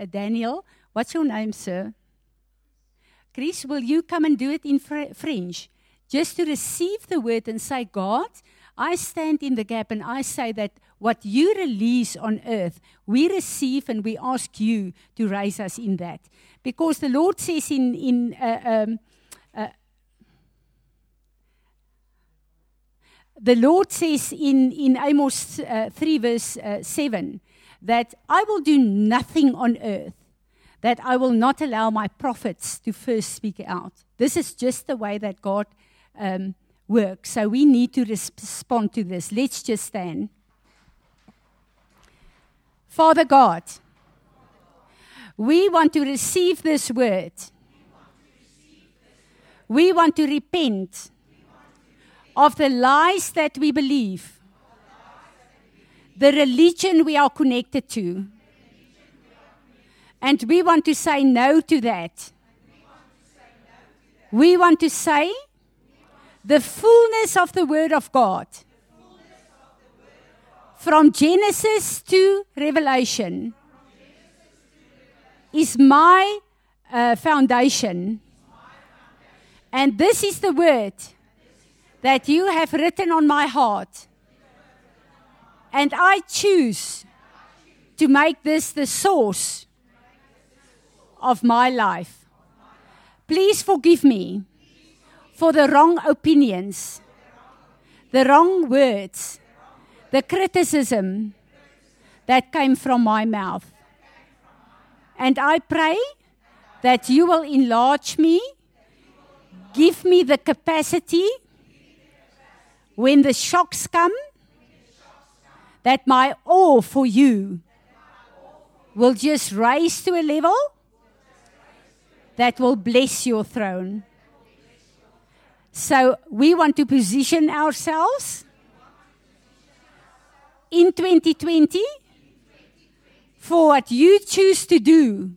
uh, Daniel. What's your name, sir? Chris, will you come and do it in Fr- French? Just to receive the word and say, God, I stand in the gap and I say that what you release on earth, we receive and we ask you to raise us in that. Because the Lord says in, in uh, um, uh, the Lord says in, in Amos uh, 3, verse uh, 7, that I will do nothing on earth that I will not allow my prophets to first speak out. This is just the way that God um, works. So we need to respond to this. Let's just stand. Father God, we want to receive this word. We want to repent of the lies that we believe, the religion we are connected to. And we want to say no to that. We want to say the fullness of the Word of God. From Genesis to Revelation is my uh, foundation. And this is the word that you have written on my heart. And I choose to make this the source of my life. Please forgive me for the wrong opinions, the wrong words, the criticism that came from my mouth. And I pray that you will enlarge me, give me the capacity when the shocks come, that my awe for you will just rise to a level that will bless your throne. So we want to position ourselves in 2020 for what you choose to do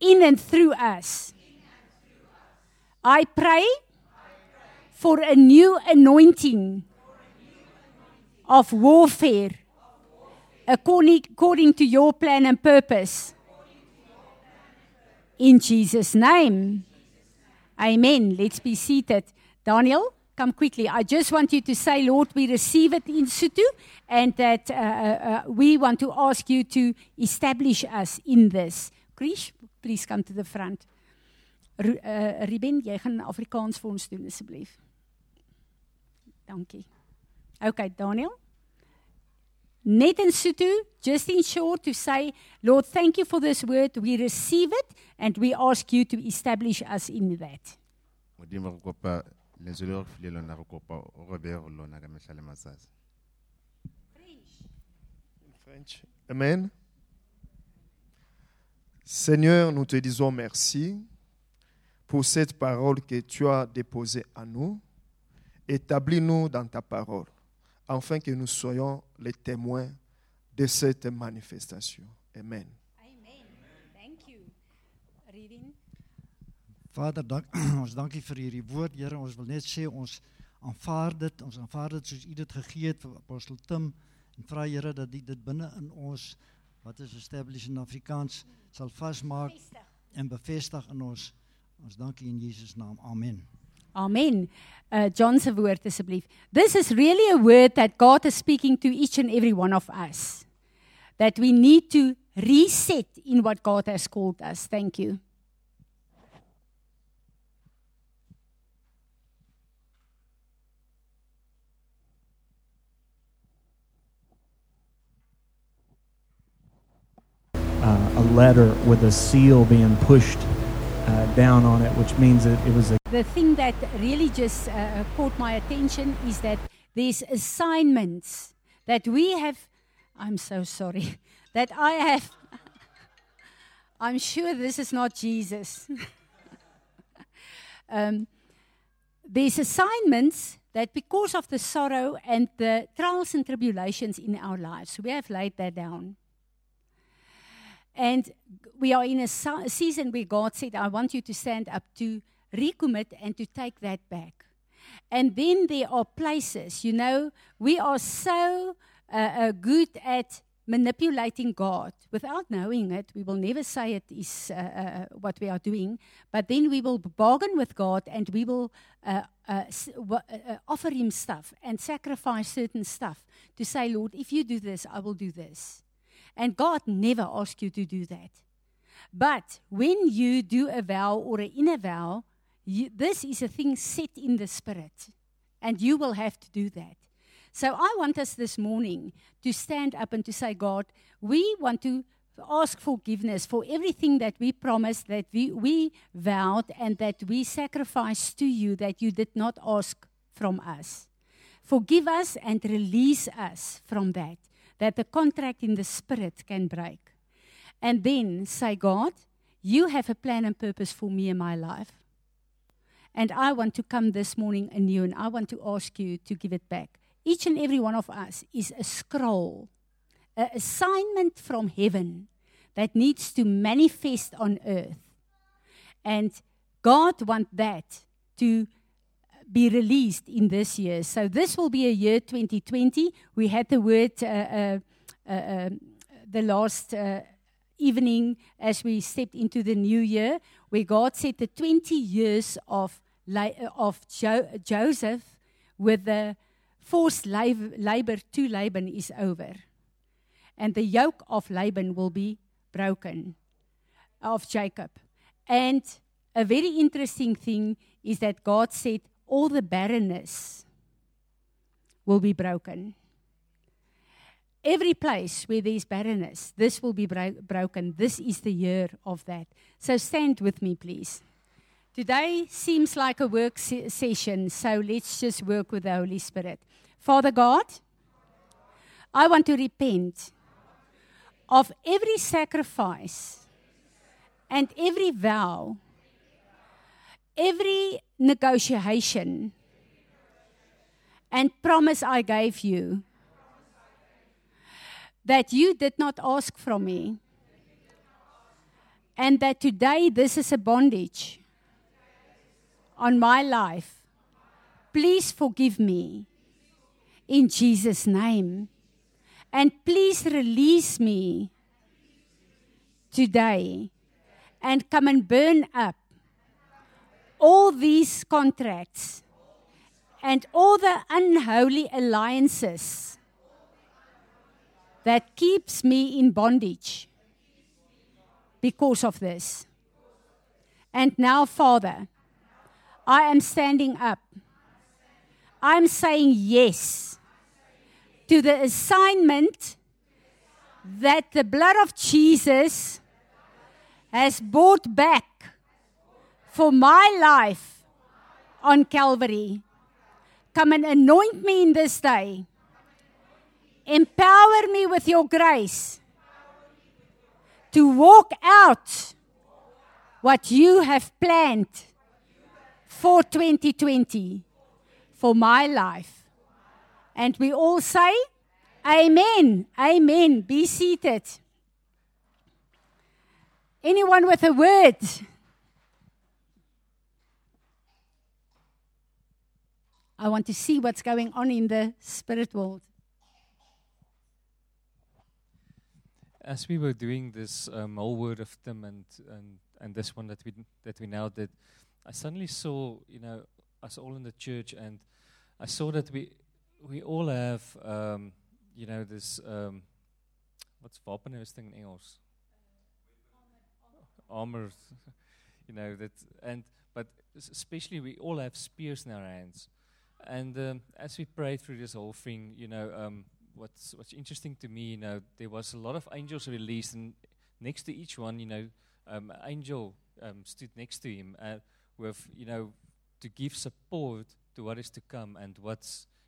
in and through us. I pray for a new anointing of warfare according, to your plan and purpose. In Jesus' name. Amen. Let's be seated. Daniel, come quickly. I just want you to say, Lord, we receive it in situ, and that uh, uh, uh we want to ask you to establish us in this. Krish, please come to the front. R uh, Ruben, jy gaan Afrikaans vir ons doen asseblief. Dankie. Okay, Daniel? Net in situ, just in short to say, Lord, thank you for this word. We receive it and we ask you to establish us in that. French. Amen. Seigneur, nous te disons merci pour cette parole que tu as déposée à nous. Établis-nous dans ta parole, afin que nous soyons les témoins de cette manifestation. Amen. Vader, dank, ons dankie vir hierdie woord, Here. Ons wil net sê ons aanvaar dit. Ons aanvaar dit soos U dit gegee het vir apostel Tim en vra Here dat U dit binne in ons wat is established in Afrikaans sal vasmaak en bevestig in ons. Ons dankie in Jesus naam. Amen. Amen. Uh, John se woord asseblief. This is really a word that God is speaking to each and every one of us. That we need to reset in what God has called us. Thank you. uh, a letter with a seal being pushed uh, down on it, which means that it was a. The thing that really just uh, caught my attention is that these assignments that we have. I'm so sorry that I have. I'm sure this is not Jesus. um, these assignments that because of the sorrow and the trials and tribulations in our lives, we have laid that down. And we are in a season where God said, I want you to stand up to recommit and to take that back. And then there are places, you know, we are so uh, uh, good at manipulating God without knowing it. We will never say it is uh, uh, what we are doing, but then we will bargain with God and we will uh, uh, uh, uh, offer Him stuff and sacrifice certain stuff to say, Lord, if you do this, I will do this. And God never asks you to do that. But when you do a vow or an inner vow, you, this is a thing set in the spirit, and you will have to do that. So I want us this morning to stand up and to say, God, we want to ask forgiveness for everything that we promised, that we, we vowed, and that we sacrificed to you that you did not ask from us. Forgive us and release us from that, that the contract in the spirit can break. And then say, God, you have a plan and purpose for me in my life. And I want to come this morning anew and I want to ask you to give it back. Each and every one of us is a scroll, an assignment from heaven that needs to manifest on earth. And God wants that to be released in this year. So this will be a year 2020. We had the word uh, uh, uh, um, the last uh, evening as we stepped into the new year, where God said the 20 years of uh, of jo- Joseph with the forced lab- labor to Laban is over, and the yoke of Laban will be broken of Jacob. And a very interesting thing is that God said all the barrenness will be broken. Every place where there's barrenness, this will be bro- broken. This is the year of that. So stand with me, please. Today seems like a work se- session, so let's just work with the Holy Spirit. Father God, I want to repent of every sacrifice and every vow, every negotiation and promise I gave you that you did not ask from me, and that today this is a bondage on my life. Please forgive me in Jesus' name. And please release me today and come and burn up all these contracts and all the unholy alliances that keeps me in bondage because of this. And now, Father, I am standing up. I'm saying yes to the assignment that the blood of Jesus has bought back for my life on Calvary. Come and anoint me in this day. Empower me with your grace to walk out what you have planned for 2020 for my life. And we all say, Amen. Amen. Be seated. Anyone with a word? I want to see what's going on in the spirit world. as we were doing this um, whole word of them and, and and this one that we that we now did, I suddenly saw you know us all in the church, and I saw that we we all have um, you know this um, what's wapenrusting in Engels? Armor, you know that, and but especially we all have spears in our hands, and um, as we prayed through this whole thing, you know. Um, what's what's interesting to me, you know, there was a lot of angels released, and next to each one, you know, um, an angel um, stood next to him uh, with, you know, to give support to what is to come and what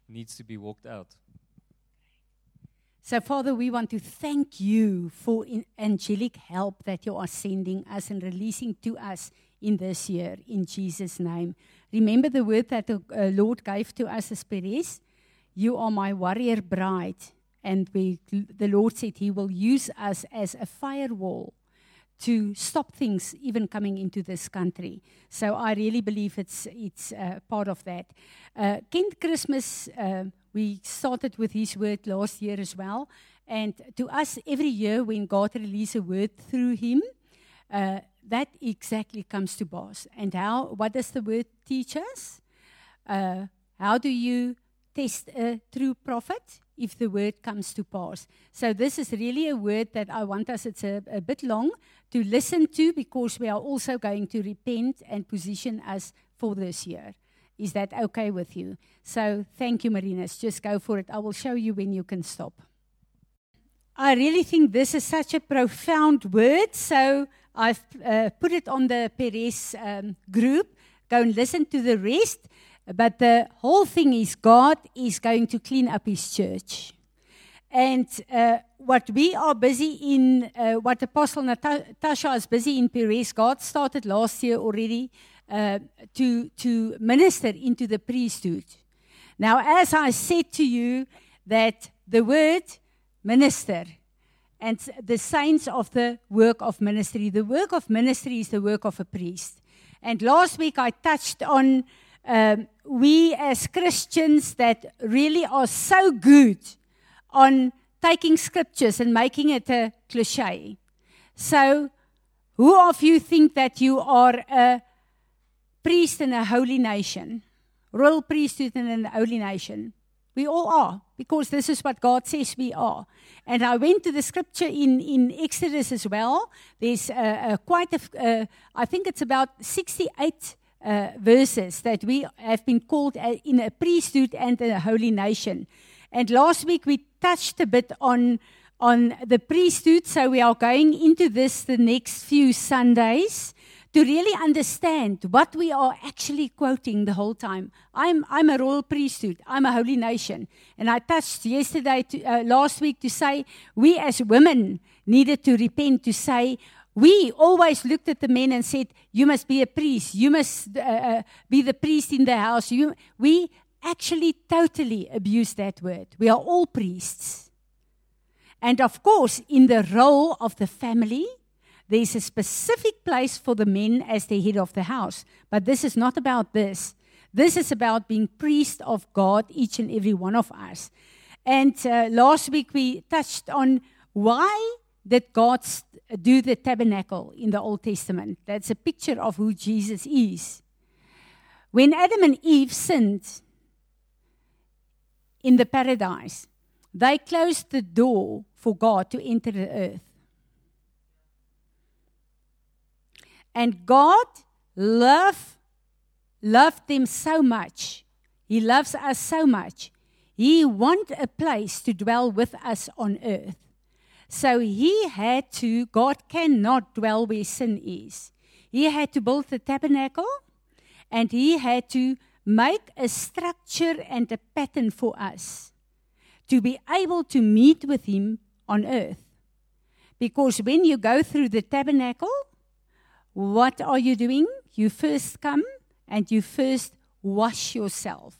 needs to be walked out. So, Father, we want to thank you for angelic help that you are sending us and releasing to us in this year, in Jesus' name. Remember the word that the uh, Lord gave to us as Perez? You are my warrior bride. And we, the Lord said He will use us as a firewall to stop things even coming into this country. So I really believe it's it's uh, part of that. Uh, Kent Christmas, uh, we started with his word last year as well, And to us, every year when God releases a word through him, uh, that exactly comes to pass. And how? What does the word teach us? Uh, how do you test a true prophet? If the word comes to pass. So, this is really a word that I want us, it's a, a bit long, to listen to because we are also going to repent and position us for this year. Is that okay with you? So, thank you, Marinus. Just go for it. I will show you when you can stop. I really think this is such a profound word. So, I've uh, put it on the Perez um, group. Go and listen to the rest. But the whole thing is God is going to clean up his church. And uh, what we are busy in, uh, what Apostle Natasha is busy in Perez, God started last year already uh, to, to minister into the priesthood. Now, as I said to you, that the word minister and the saints of the work of ministry, the work of ministry is the work of a priest. And last week I touched on um, we as Christians that really are so good on taking scriptures and making it a cliche. So, who of you think that you are a priest in a holy nation? Royal priesthood in a holy nation? We all are, because this is what God says we are. And I went to the scripture in, in Exodus as well. There's uh, uh, quite a, uh, I think it's about 68 uh, verses that we have been called a, in a priesthood and a holy nation. And last week we touched a bit on on the priesthood, so we are going into this the next few Sundays to really understand what we are actually quoting the whole time. I'm, I'm a royal priesthood, I'm a holy nation. And I touched yesterday, to, uh, last week, to say we as women needed to repent, to say, we always looked at the men and said, You must be a priest. You must uh, uh, be the priest in the house. You, we actually totally abused that word. We are all priests. And of course, in the role of the family, there's a specific place for the men as the head of the house. But this is not about this. This is about being priest of God, each and every one of us. And uh, last week we touched on why did God do the tabernacle in the Old Testament. That's a picture of who Jesus is. When Adam and Eve sinned in the paradise, they closed the door for God to enter the earth. And God loved, loved them so much. He loves us so much. He wants a place to dwell with us on earth. So he had to, God cannot dwell where sin is. He had to build the tabernacle and he had to make a structure and a pattern for us to be able to meet with him on earth. Because when you go through the tabernacle, what are you doing? You first come and you first wash yourself.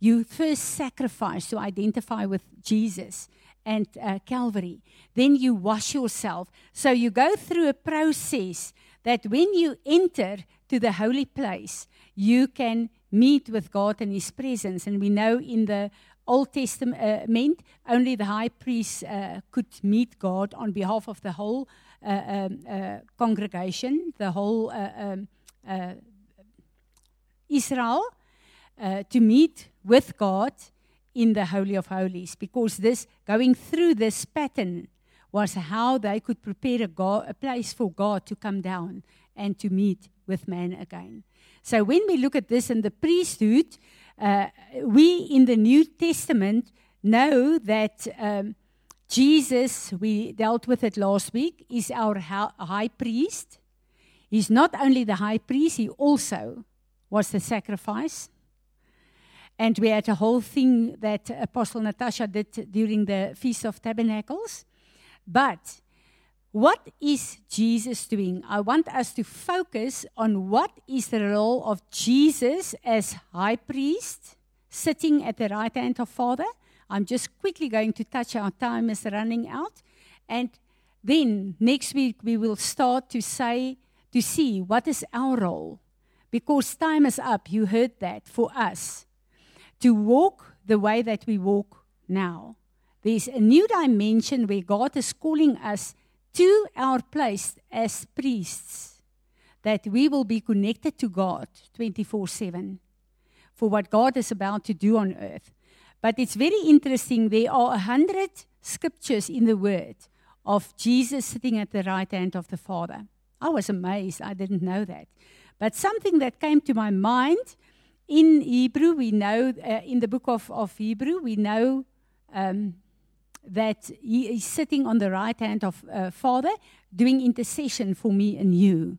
You first sacrifice to identify with Jesus and uh, Calvary. Then you wash yourself. So you go through a process that when you enter to the holy place, you can meet with God in His presence. And we know in the Old Testament, only the high priest uh, could meet God on behalf of the whole uh, uh, congregation, the whole uh, um, uh, Israel, uh, to meet with God in the Holy of Holies because this going through this pattern was how they could prepare a, God, a place for God to come down and to meet with man again. So when we look at this in the priesthood, uh, we in the New Testament know that um, Jesus, we dealt with it last week, is our high priest. He's not only the high priest, he also was the sacrifice. And we had a whole thing that Apostle Natasha did during the Feast of Tabernacles. But what is Jesus doing? I want us to focus on what is the role of Jesus as high priest sitting at the right hand of Father. I'm just quickly going to touch our time is running out. And then next week we will start to say, to see what is our role. Because time is up. You heard that for us to walk the way that we walk now. there's a new dimension where God is calling us to our place as priests, that we will be connected to God 24 7 for what God is about to do on earth. But it's very interesting. There are a hundred scriptures in the Word of Jesus sitting at the right hand of the Father. I was amazed. I didn't know that. But something that came to my mind in Hebrew, we know, uh, in the book of, of Hebrew, we know um, that he is sitting on the right hand of uh, Father doing intercession for me and you.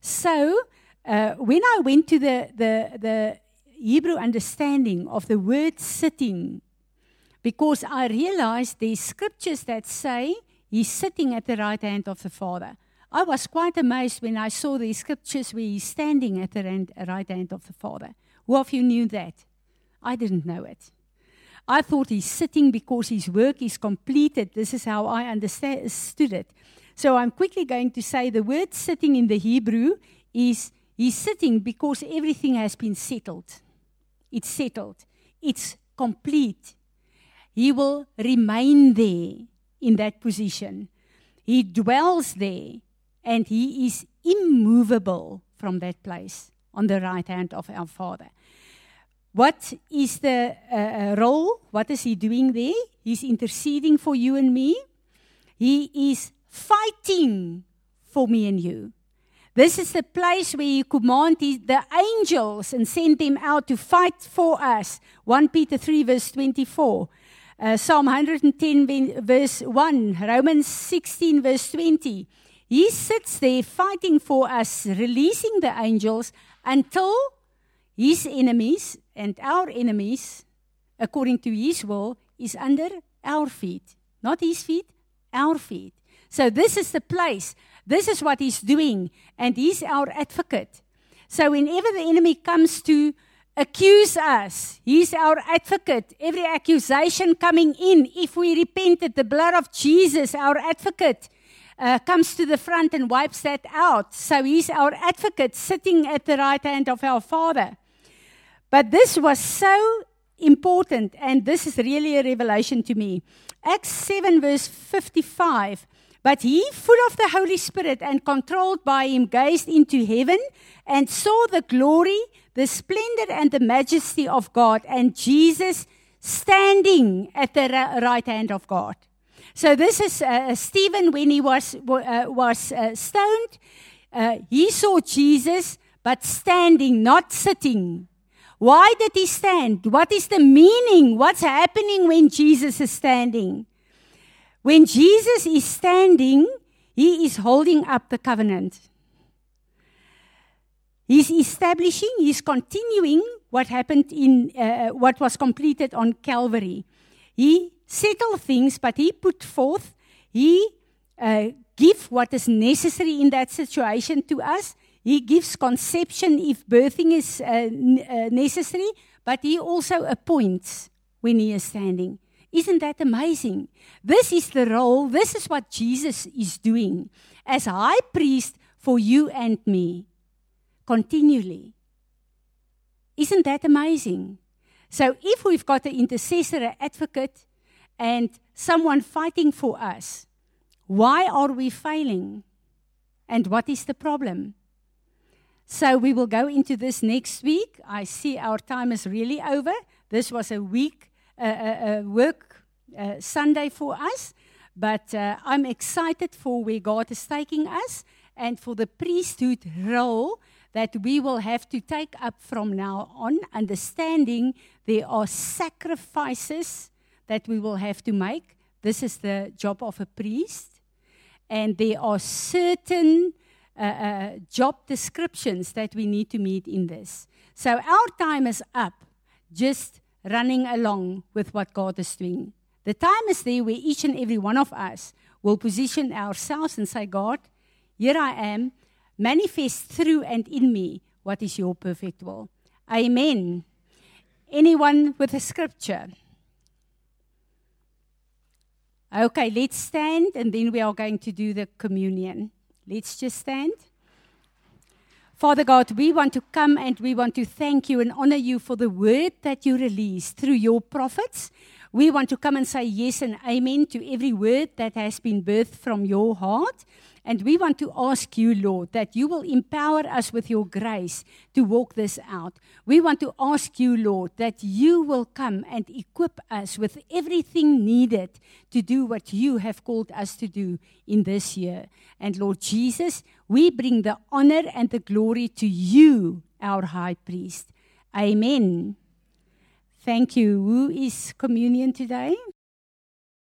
So, uh, when I went to the, the, the Hebrew understanding of the word sitting, because I realized there's scriptures that say he's sitting at the right hand of the Father. I was quite amazed when I saw these scriptures where he's standing at the right hand of the Father. Who of you knew that? I didn't know it. I thought he's sitting because his work is completed. This is how I understood it. So I'm quickly going to say the word sitting in the Hebrew is he's sitting because everything has been settled. It's settled, it's complete. He will remain there in that position. He dwells there and he is immovable from that place on the right hand of our Father. What is the uh, uh, role? What is he doing there? He's interceding for you and me. He is fighting for me and you. This is the place where you command the angels and send them out to fight for us. 1 Peter 3, verse 24. Uh, Psalm 110, verse 1. Romans 16, verse 20. He sits there fighting for us, releasing the angels until his enemies and our enemies, according to his will, is under our feet. Not his feet, our feet. So this is the place. This is what he's doing. And he's our advocate. So whenever the enemy comes to accuse us, he's our advocate. Every accusation coming in, if we repented, the blood of Jesus, our advocate, uh, comes to the front and wipes that out. So he's our advocate sitting at the right hand of our Father. But this was so important, and this is really a revelation to me. Acts 7, verse 55. But he, full of the Holy Spirit and controlled by him, gazed into heaven and saw the glory, the splendor, and the majesty of God, and Jesus standing at the right hand of God. So this is uh, Stephen when he was uh, was uh, stoned. Uh, he saw Jesus, but standing, not sitting. Why did he stand? What is the meaning? What's happening when Jesus is standing? When Jesus is standing, he is holding up the covenant. He's establishing, he's continuing what happened in uh, what was completed on Calvary. He settled things, but he put forth, he uh, give what is necessary in that situation to us. He gives conception if birthing is uh, n- uh, necessary, but He also appoints when He is standing. Isn't that amazing? This is the role, this is what Jesus is doing as high priest for you and me continually. Isn't that amazing? So, if we've got an intercessor, an advocate, and someone fighting for us, why are we failing? And what is the problem? So we will go into this next week. I see our time is really over. This was a week, uh, uh, work Sunday for us, but uh, I'm excited for where God is taking us and for the priesthood role that we will have to take up from now on, understanding there are sacrifices that we will have to make. This is the job of a priest. And there are certain uh, uh, job descriptions that we need to meet in this. So our time is up, just running along with what God is doing. The time is there where each and every one of us will position ourselves and say, God, here I am, manifest through and in me what is your perfect will. Amen. Anyone with a scripture? Okay, let's stand and then we are going to do the communion. Let's just stand. Father God, we want to come and we want to thank you and honor you for the word that you released through your prophets. We want to come and say yes and amen to every word that has been birthed from your heart. And we want to ask you, Lord, that you will empower us with your grace to walk this out. We want to ask you, Lord, that you will come and equip us with everything needed to do what you have called us to do in this year. And Lord Jesus, we bring the honor and the glory to you, our high priest. Amen. Thank you. Who is communion today?